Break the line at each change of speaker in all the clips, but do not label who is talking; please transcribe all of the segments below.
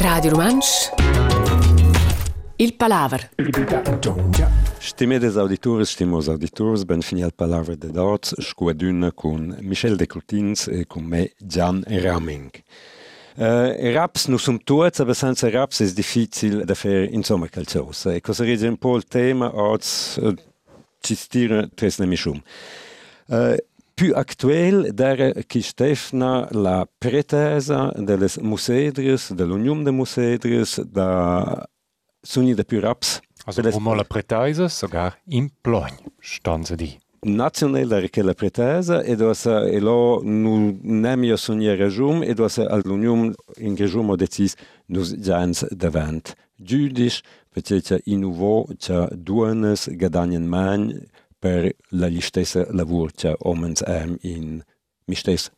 Radio Romansch Il Palaver
Stimedes auditores, stimos auditors, ben fini al palaver de dots, scuaduna con Michel de Coutins e con me Gian Raming. Uh, raps nu sum tuots, aber senza raps è difficile da fare insomma calciosa. E cosa rige un po' il tema, oggi uh, ci stira tres ne mischum. Uh, più actuel dera chi Stefna la pretesa delles musedres, dell'unium de musedres, da suni de più raps.
Also wo la pretesa sogar im plogn stand sie die.
Nazionale che la pretesa e dosa e lo nu nemio sogni regum e dosa all'unium in regum o decis nus giants davant. Giudisch perché in nuovo c'è duanes gadanien man per la listessa lavurcia omens am in mistes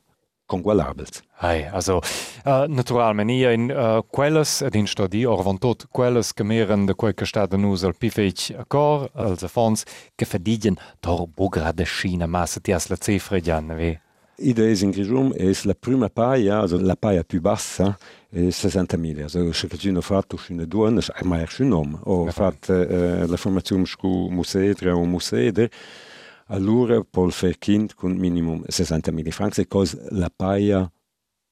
congualabels.
Ei also äh, naturalmenier in äh, Quelles din Stadi or van tot Quelles gemieren de koike Staden usel Pifeich kor als Fons gefedigen tor bograde China masset as la cefrejan
we. Idées in Grium es la prima paia, also la paia più bassa è 60.000. Also se che gino fatto scine duan, es ma er schon nom. O fat uh, la formazione scu musedre o museder, allora pol fer kind con minimum 60.000 francs e cos la paia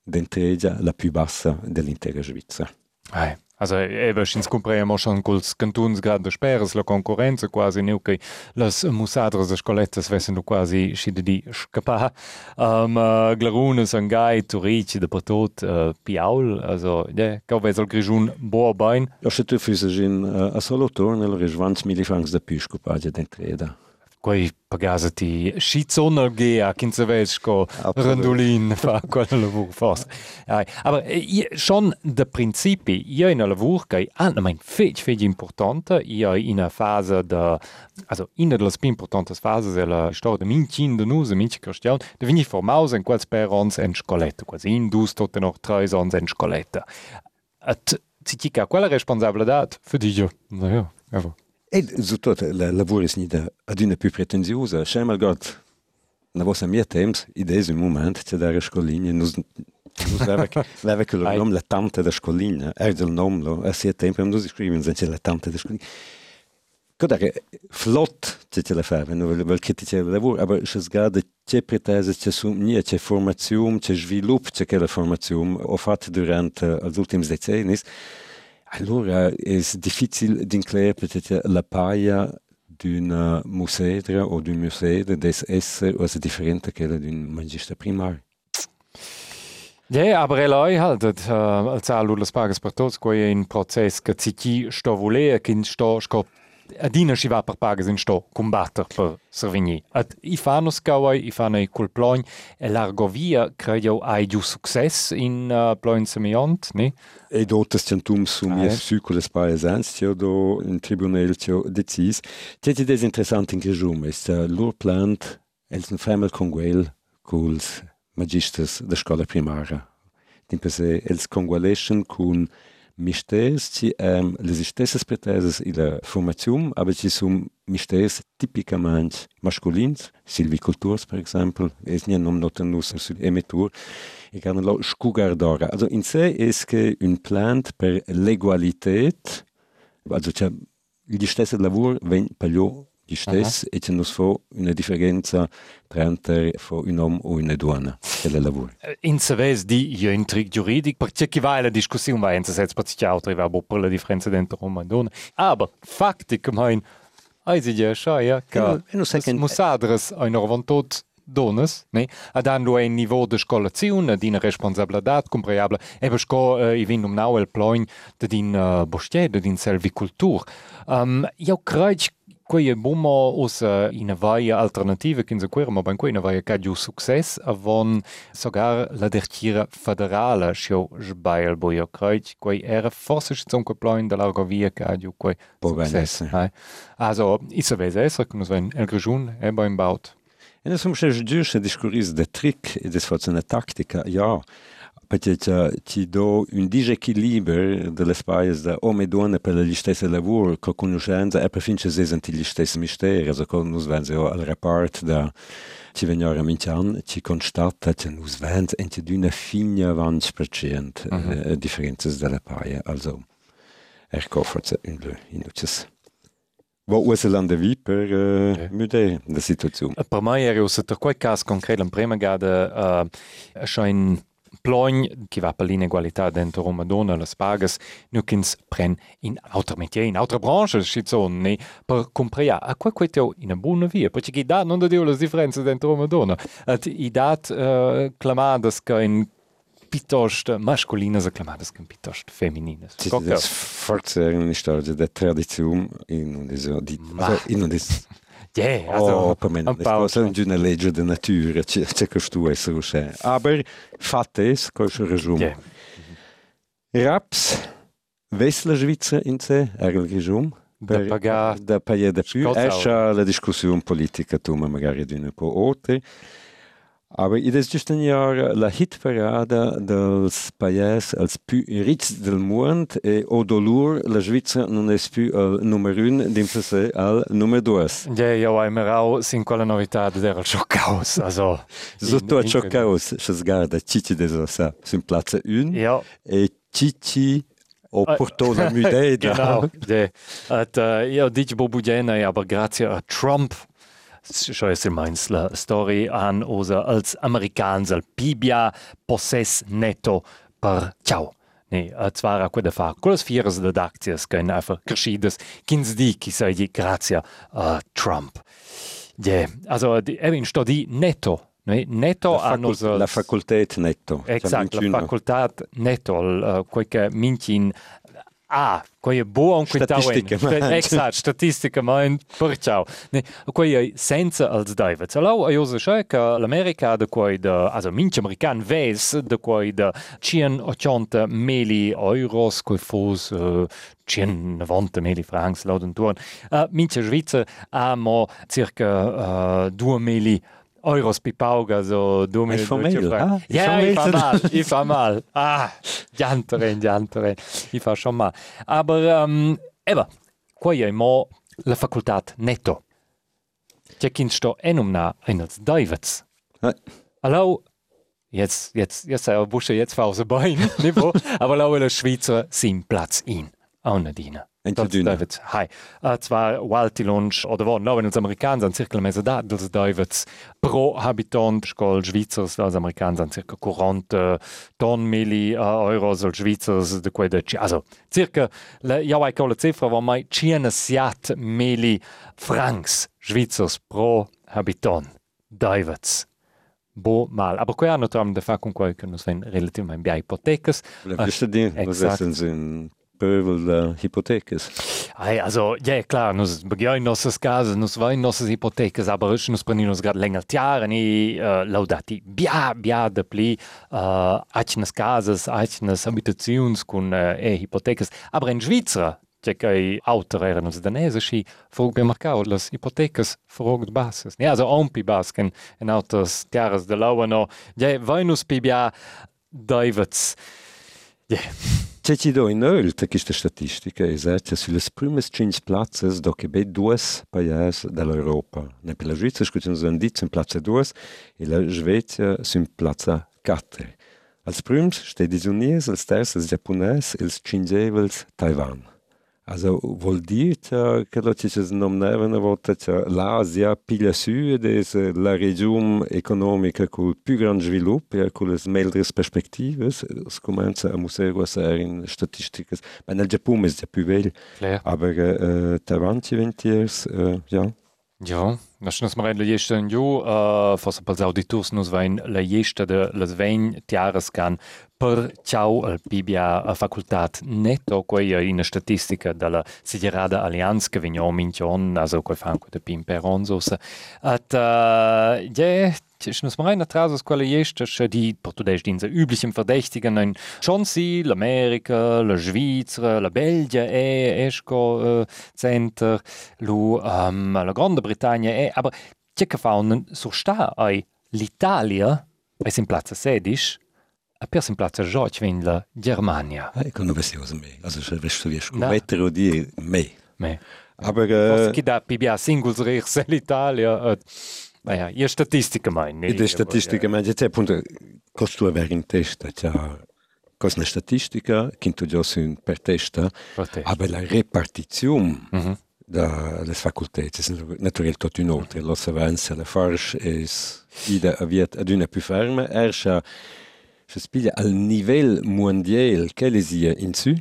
d'entregia la più bassa dell'intera Svizzera.
Hey. Also eben, ins compriamo schon culs cantuns grad de speras la concorrenza quasi nu che las musadras de scolettas vessen quasi scide di scappa um, uh, glarunes an gai turici de patot uh, piaul also ja yeah, ves al grigiun boa bain
ja se tu fisa gin uh, a solo torna el risvants mili francs de pisco pagia d'entreda
quei pagasati schizonal gea kin se vesco randolin fa quella lavur fos ja, aber äh, schon de principi io in lavur che an mein fech fech importante io in a fase de also in de las importantes fases della storia de min cin de nuse min cristian de vini formaus en quals per ons en scoletta quasi in dus tote noch tre ons en scoletta. At citica quella responsabilità für di io naja ja,
zo tot lavoris ni ad una più pretenziosa Schemel got na vossa mia temps idees un moment te da scoline nom la tante da scoline er del nomlo a si tempo nu scriven se la tante da scoline Kodare flott te telefaven vel kritiere lavor, aber ches gade ce pretese ce sumnie, ce formazium, ce svilup ce kelle formazium ofat durant als ultims decennis. Uh, Allora è difficile d'inclare peut-être la paia d'un musedra o d'un musedra des essere o differente che d'un magister primario.
Ja, aber eloi halt, uh, als alu las pagas per tots, quei in process che ci chi sto volea, che sto scop adina si va per pagas in sto combatter per servigni. At i fanno scawai, i fanno i col plogn, e l'argovia credo hai giù success in uh, plogn semiont, ne?
E dotas centum sum ah, yes sucules paesans, tio do in tribunal tio decis. Teti des interessant in Grejum, ist uh, lur plant, els un femel conguel, culs magisters da scola primara. Timpese els congualescen cun um, les stessas preteses in la formazione, aber ci sono misters tipicamente masculins, silvicultors per esempio, es nie nom noten nus sul emetur, e can lo scugar d'ora. Also in sé es che un plant per l'egualitet, also c'è gli stessi lavori ven paglio gli stessi e c'è non fa una differenza tra un uomo o una donna che le lavora.
In se ves di io intrig giuridic, perché chi va la discussione va in se sets per ci altri va per la differenza dentro uomo e donna. Aber faktik mein Eisi ja scha ja ka musadres ein orvantot donas, ne? Ad hanno un niveau de scolazione, di una responsabilità compreable, e per sco uh, i vin um nau el ploin de din uh, bostier, de din selvicultur. Um, io credo quei us uh, in vaia alternativa che in quera ma ben quei vaia ca giu success avon sogar la dertira federale scho sbail bo io credo quei era forse zum comploin de l'argovia ca giu quei success. Also, is a vese esser, kun us ven el grejun e beim baut.
En som se dusche diskuris de trick e des forza taktika, ja. Perché ci do un disequilibrio delle spalle da uomo e donne per gli stessi lavori, con conoscenza e per finché si senti gli stessi misteri, also con noi vengono al report da ci vengono a minchian, ci constata che noi vengono entro di una fine avanti per cento uh -huh. eh, differenze delle paie, also ecco forse in in Wat was an de wie per uh, okay. Mudé de Situation?
Per mai er us der quei cas concret Premegade uh, schein plogn qui va per l'inegualità dentro Roma dona las pagas nu kins pren in autre métier in autre branche ne per comprea a qua queteo in a buona via. Perché chi da non da dio las differenze dentro Roma dona at i dat uh, clamadas che in piuttosto masculinas acclamadas che piuttosto femininas.
Das forse è una storia di tradizione in un di in un
Ja, also,
oh, per me non è una legge della natura, c'è, c'è questo essere uscito. Aber fatto è, questo resume. Yeah. Raps, la Svizzera in sé, era il resume?
Da pagare
da da più. Esce la discussione politica, tu magari di un po' oltre. Aber it is just ein Jahr la hitparade dels païs als più rits del mond e o dolor la Svizzera non è più al numero 1 d'influenza al numero 2.
Ja, ja, ai merau sin quella novità der al Schockhaus, also
Sotto al Schockhaus, se sgarda Cici de sa, sin platza 1
ja.
e Cici o porto la mudeda.
genau, de. At, uh, ja, dici Bobudena, aber grazie a Trump La story an osa als americans al pibia possess netto per ciao. Nee, zwar a quella fa quelles fieres de acties che einfach di chi sei di grazia a Trump. Yeah, also Evin sto di netto Nee, netto
la,
hanno
la facultät netto.
Exact, la facultät netto, uh, quel che mincin Ah, koji je buon
Statistica
Exakt, statistica mein perciò. Ne, koji je senza als David. Allo io so che che l'America de quei de also minch american ves de quei de 180 mili euros quei fos uh, 190 mili francs lauten turn. Uh, minch Schweizer amo circa uh, 2 mili euros pipauga so dumme
ich formell ah,
ja ich mal ich ah jantere jantere ich fahr schon mal aber um, eva qua è mo la facultat netto? C'è chi sto enumna eines Davids.
Ah.
allo jetzt jetzt jetzt sei busche jetzt fahr aus bein niveau aber lau la Schweizer sim Platz in Aunadina Davids, hai. Uh, zwar Walti Lunch oder wo, no, wenn uns Amerikaner sind circa la mesa da, dels Davids pro habitant, scol Schweizers, als Amerikaner sind circa 40 ton mili uh, euros, als Schweizers, de quei de, also, circa, ja, hai la cifra, wo mai 107 mili francs Schweizers pro habitant. Davids. Bo mal. Aber quei hanno tram de fa con nos ven relativamente bia ipotecas.
Le uh, dir, was Böbel der Hypothek
ist. Also, ja, klar, nos beginnen ja, nossas casas, nos wollen nossas hipotecas, aber ich nos prendin nos grad länger Jahre, ni uh, äh, laudati bia, bia de pli, äh, uh, achnes casas, achnes habitations kun uh, äh, e hipotecas, aber in Schweizer, če kaj avtor je nos danesiši, frog bi markal, las hipotecas frog bases. Ja, also ompi basken, en autos tjaras de lauano, ja, vojnus pi bia, dajvec, ja. Yeah.
Se ti do in ölte queste statistiche esercia sulle primes cinc plazzas do che bei duas paiers dall'Europa. Ne per la Svizia, scusi, nos han dit, sin plazza duas, e la Svezia sin plazza quatre. Als prims, stedis unies, als terces, japonès, els cinzevels, Taiwan. Also vuol dire che lo ci nomina una volta che l'Asia piglia su ed è la regione economica con il più grande sviluppo e con le meglio perspective. Si comincia a a essere in statistiche. Ma nel Giappone è già più vecchio. Aber äh, 20 anni, äh, ja.
Ja, nos mar la jesta en jo, forse pels auditors nos vain la jesta de les vein tiares can per ciao al Bibia a facultat netto quei in statistica della Siderada Allianz che vigno minchion, also quei fan de pimperon so. At uh, yeah, ich muss mal rein atrás quella jesta die portugues dinse üblichen Verdächtigen ein schon sie l'America, la Svizzera, la Belgia e esco uh, center lu um, la Grande Bretagna e aber fa un so sta ai l'Italia è in piazza 16 per sin Platz George vin la Germania.
Ah, ich kann nur was mehr. Also ich weiß, wie ich weiter oder die mehr.
Mehr. Aber äh, chi da pibia singuls rechs l'Italia. Äh, ja, io statistica mai.
Io statistica mai, c'è appunto costo avere in testa, c'è cosa una statistica che tu già per testa, ma la repartizione mm -hmm. da le facoltà, è naturalmente tutto un altro, l'osservanza, la forza è ida aviat ad una più ferma, erscha se spiglia al livello mondiale che le sia in su,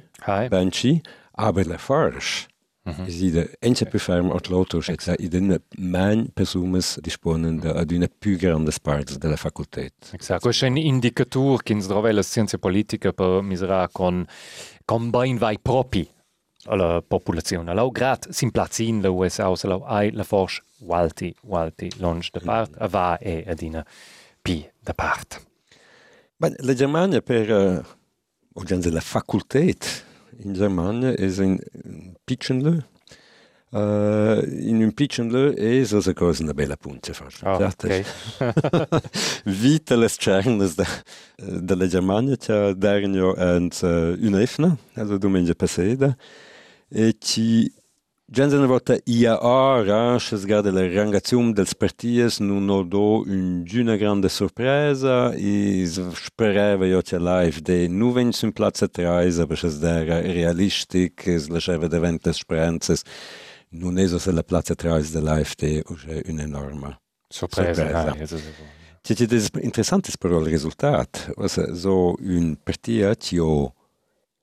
benci, aber la forza Mhm. Ide ense beferm at l'autos et i denne mein Persones disponen ad una più grandes parts della facultät.
Exact. Questo è un indicator che in la scienza politica per misurare con, con vai propri alla popolazione. Allora, grad sin la USA, allora hai la force walti, walti, longe da part, a va e ad una pi da part.
Ben, la Germania per, uh, o la facultät, in Germania è un Pitchenle. Uh, in un Pitchenle è una cosa una bella punta.
Oh, okay.
Vita le cernes de, della Germania c'è d'ernio and uh, un'efna, also domenica passata, e ci Gens una volta IAA ranches gada la rangazione dels partias non ho do una grande sorpresa e sperava io che l'AFD non venisse in piazza traisa perché era realistic, es lasciava davanti speranze non è se la piazza traisa dell'AFD è un'enorme
sorpresa. sorpresa. Ah,
C'è des interessantes però il risultato, so un partito che ho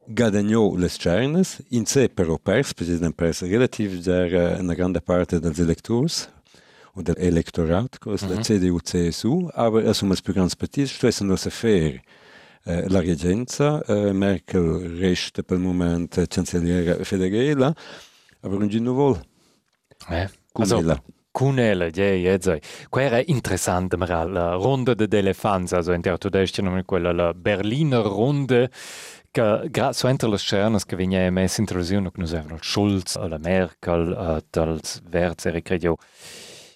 guadagnò le cernes, in sé però pers, perché è una persa relativ der una grande parte dels electors und der Elektorat, cos mm -hmm. la CDU-CSU, aber es um als più grandi partiti, stesso non si fer eh, la regenza, eh, Merkel resta per il momento cancelliera federale, aber non giù vuol.
Eh, also, Cunela, ja, jetzt. Qua era interessante, ma la Runde de Elefanz, also in der Tudestia, quella la Berliner Runde, che grazie a le scernes che venia messa in televisione che il Schulz, la Merkel, uh, Verzer, credo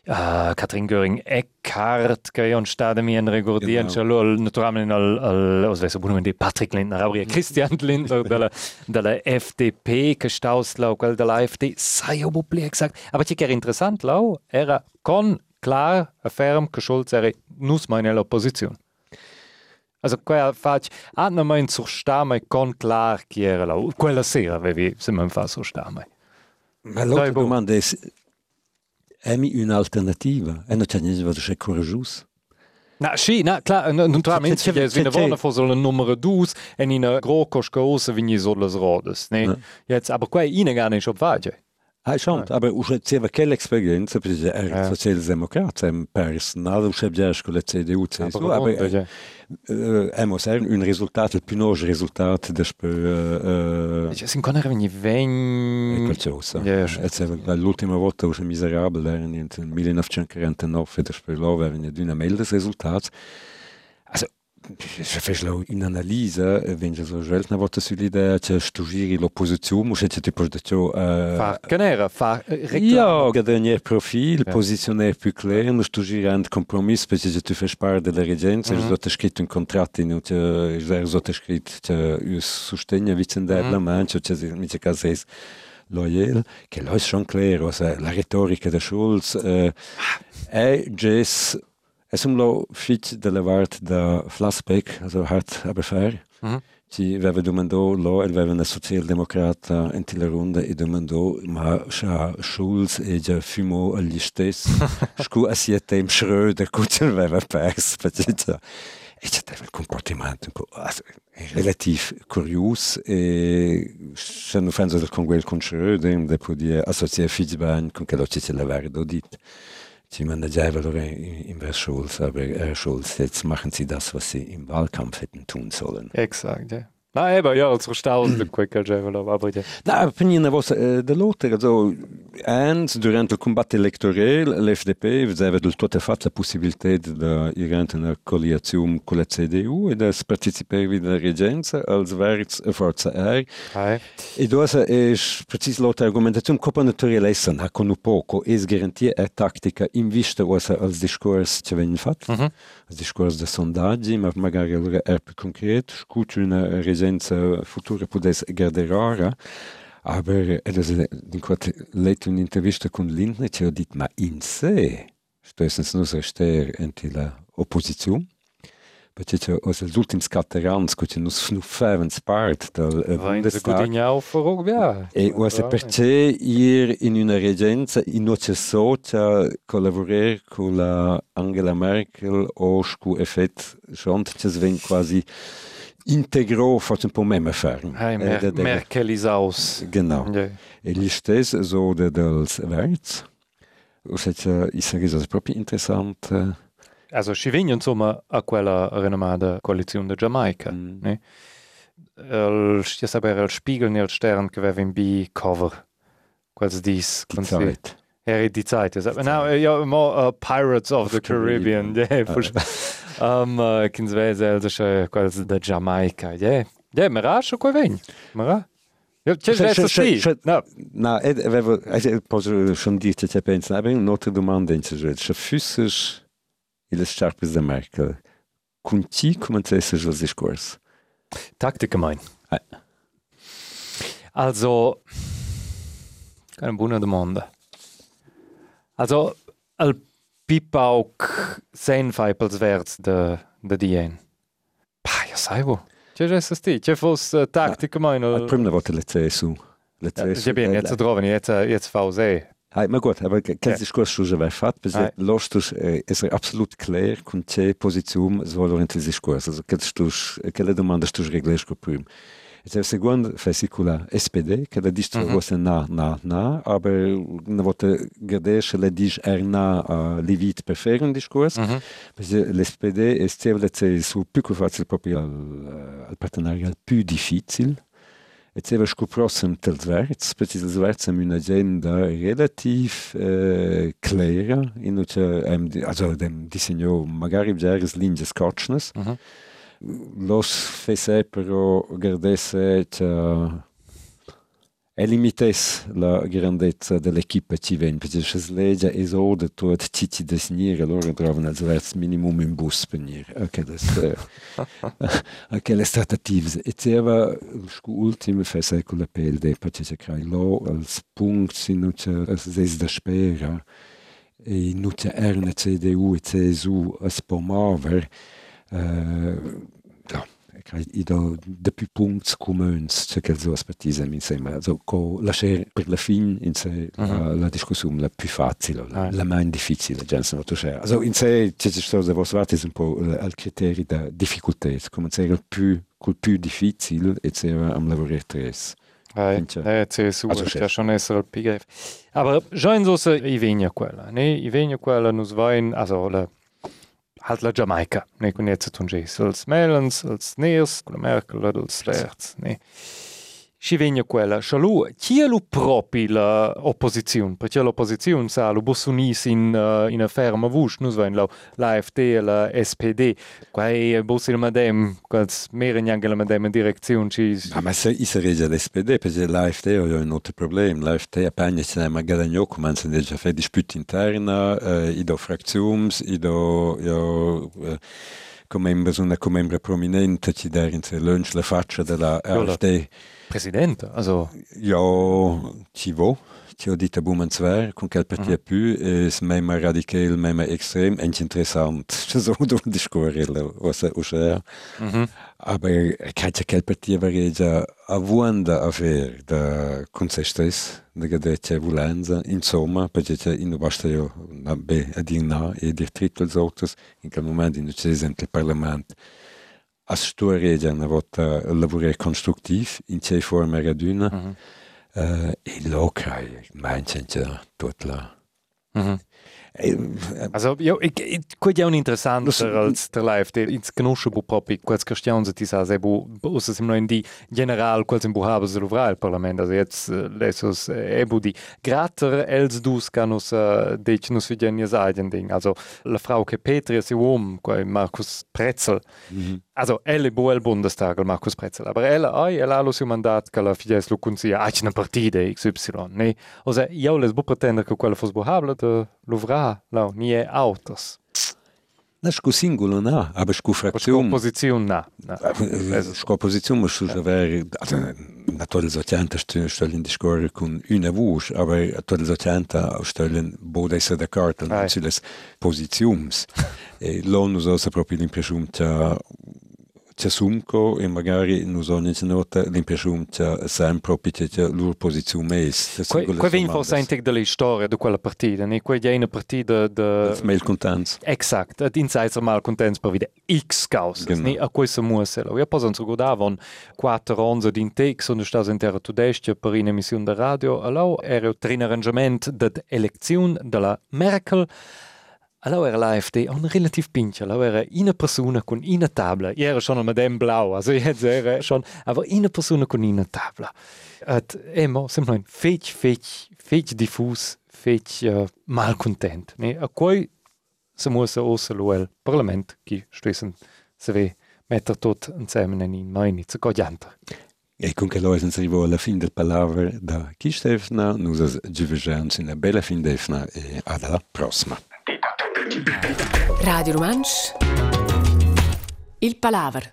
uh, Katrin Göring-Eckardt, che è un stato mi in ricordieren, genau. naturalmente al, al, os vesa buono di Patrick Lindner, aber Christian Lindner della, della FDP, che stauslau, quel della AfD, sai ob bli exakt. Aber che era interessant, lau, era con klar, ferm, che Schulz era nus meine Opposition. Also quella fac hanno mai sur stame con clar chi era la quella sera avevi se man fa sur stame.
Ma l'altra domanda è mi un'alternativa e non c'è niente da c'è coraggioso.
Na, sì, na, klar, naturalmente c'è, c'è, c'è, c'è, c'è, c'è, c'è, numero 2 e in una grossa cosa vinni solo le rodes, ne? Jetzt, aber qua ine gar nicht obvage.
Ah, ceva quella esperienza, perché er ja. socialdemokrat, em personal, už bia con la CDU, CSU, aber er, äh, emo ser un risultat, il più noge risultat despe...
Uh, uh, sin con erveni ven...
Quel cosa. Yes. L'ultima volta už miserabile, era in 1949, despe lo, erveni d'una meldes resultats. Also, fes in analisa wenn je so na wat l'idea che stugiri l'opposizione mu che tipo de ciò
fa canera fa
ja gadanier profil ja. positionner più clair no stugiri and compromis perché je tu fes part de la regenza mm -hmm. so scritto un contratto in che je so scritto che us sostegna vicenda mm -hmm. la mancio che mi che casa es loyal che lo è schon clair la retorica de Schulz eh, è just Es um lo fit de la vart da Flassbeck, also hart aber fair. Mhm. Ci veve domando lo el veve una socialdemocrata in la ronda e domando ma scha Schulz e già fumo agli stessi. Scu assiete im Schröder kutzen veve pers, patita. E c'è il comportamento relativ curios e se non fanno con quel con Schröder, dopo di associare feedback con che lo ci la verde dit. Sie meinen selber in Herr Schulz, aber Herr Schulz, jetzt machen Sie das, was Sie im Wahlkampf hätten tun sollen.
Exakt, ja. Na, eben, ja, als erstaunlich, quicker, aber ja.
Na, per niente, was, äh, der Lothar, also, Ans, durant il combat electoral, l'FDP aveva del tutto fatto la possibilità di irrare una coalizione con la CDU e di partecipare alla reggenza als Verts e Forza R. Okay. E dosa è precis l'altra argomentazione che naturale essere, ha con poco, è garantia e tattica in vista osa als discorsi che vengono fatti, mm -hmm. als discorsi di sondaggi, ma magari allora è più concreto, scuccio una reggenza futura potesse garderare, Aber also, quando leite un'intervista con Lindner ci ha detto ma in sé stessens nus rester enti la opposizione perché c'è os els ultims quattro anni che nus snuffavens part dal
Bundestag
e os perché ir in una reggenza in noce socia collaborare con la Angela Merkel o scu effett schon che sven quasi integrò forse un po' meno ferm.
Hey, mer eh, Merkelisaus.
Genau. Yeah. E gli stessi so de dels Verts. Ossia, i sarebbe proprio interessante.
Also, vengono insomma a quella renomata coalizione di Giamaica. Mm. Ne? Il, io sapevo il Spiegel nel Stern che aveva in B-cover. Quasi dis.
Die Zeit.
Era die Zeit. No, ja, mo, uh, Pirates of the Caribbean. Caribbean. Yeah, um, uh, Kins vese also schon quasi da. Ja, ja, mir auch schon gut wein. Mir auch. Ja, c'è
questo sì. No, no, avevo posso schon dire che pensa, avevo un'altra domanda in se se fusses il scarpes da Merkel. Con chi cominciasse il discorso?
Taktik mein. Also, eine buona domanda. Also, al Pipauk sen fai pels verts de, de dien. Pa, ja sai wo. C'è già sti, c'è fos uh, tattica mai no.
Al prima volta le CSU. Le
CSU. Ja, bien, jetzt droven, jetzt jetzt VZ.
Hai, ma gut, aber ja. discorso già vai fatto, perché l'ostus è essere absolut clear con c'è posizione svolgere il discorso. Also, che tu, che le domande tu reglisco prima. Et el second fascicula SPD, que la distra mm -hmm. na, na, na, aber na vota gadesce la dis er na uh, livit per fare un discorso, mm -hmm. l'SPD è stevole su più che facile proprio al, al partenariat più difficile, scoprossem tel Zwerz, perché il Zwerz è un'agenda relativ eh, clara, in cui also dem disegno magari già linee scotchnes, mm -hmm los fece però gardesse che elimites la grandezza dell'equipa ci ven perché se legge esode tot ci ci desinire allora trovano al verso minimum in bus per venire. A quelle a quelle trattative e c'era l'ultimo fece con la PLD perché c'è crai lo als punkt in c'è es da spera e nu c'è erne CDU e CSU a spomover uh, depi punkt comuns cekel zoas patise min semmer zo ko lacher per la fin in se la discussum la più facile la, la main difficile gens no tucher also in se ce sto de vos vatis un po al criteri da difficultés come se il più col più difficile et se am lavorare tres
Hey, hey, CSU ja schon PF. Aber Jein sosse Ivenia Quella. Nee Ivenia Quella nus wein as alle halt la Jamaika ne kun net ze tun jees als Melens als nees oder Merkel als Läz nee. Ci vegna quella, scialu, chi è lo proprio l'opposizione? Perché l'opposizione sa, lo unirsi in, uh, in una ferma vush, non so, l'AFD e la SPD, qua è bossi il madem, quals mehr neanche la madem in direzione ci...
Ah, ma se i sarebbe l'SPD, perché l'AFD ha un altro problema, l'AFD appena c'è una guadagno, comincia a fare disputi interna, uh, i do frazioni, i do... Uh, come una membro prominente ci dà in lunch la faccia della AfD.
Präsident, also...
Ja, ci va. Ci ho detto buon zwer, con quel parti mm più, es mema radical, mema extrem, ent interessant. so du discorrere, was er uscher. Mm -hmm. Aber kaja quel parti varegia a vuanda a ver da consestes, da gadecia vulenza, insomma, perché in basta io a dir na e dir tritto els autos, in quel momento in cui il Parlament. A storia una volta lavorare constructiv in c'è forma raduna mm -hmm. uh, e loca mangia tutto là mm -hmm.
Also, io, ich, ich, quid è un interessante als der live, conosce bu proprio quels questioni ti sa se bu usa sim in di general quels in bu haba se lovra il also jetzt lesos e bu di gratter els dus canus dec nus vidien ja sagen ding. Also la Frau Petri si uom, Markus Pretzel. -hmm. Also elle bu el Bundestag el Markus Pretzel, aber elle ai el alu su mandat che la fides lu consia ac una partida XY, ne? Osa io les bu pretender che quella fos bu habla de lovra, la nie autos.
Na sco singolo na, aber sco frazione.
Sco posizione na.
Sco posizione ma su avere natürlich Sozianta stellen die Score kun une Wuch, aber tolle Sozianta stellen bode se der Karte zu les Positions. Lo nos osa proprio l'impressione c'è sumco e magari non so ne nota l'impressione c'è sempre proprio c'è loro posizione mes.
Qua vin forse in tec della storia di quella partita, ne qua è una partita de
mail contents.
Exakt, ad insights mal contents per vide X causas, genau. ne a questa muosela. Ja posan so godavon quattro ronze din tex und sta in terra tudestia per in emissione de radio. Allo era trin arrangement de elezione della Merkel Allora l'AfD un relativ pinch, allora una persona con una tavola. Io ero schon dem blau, also jetzt era schon, aber una persona con una tavola. Et emo semplicemente fech, fech, fech diffus, fech uh, malcontent. Ne? A cui se muss ossa lo il Parlament, che stessen se ve mettere tot insieme in noi, zu godianta.
E con che noi siamo arrivati alla fine del palaver da Kistefna, noi ci vediamo una bella fin d'efna e alla prossima.
Radio Romansch Il Palaver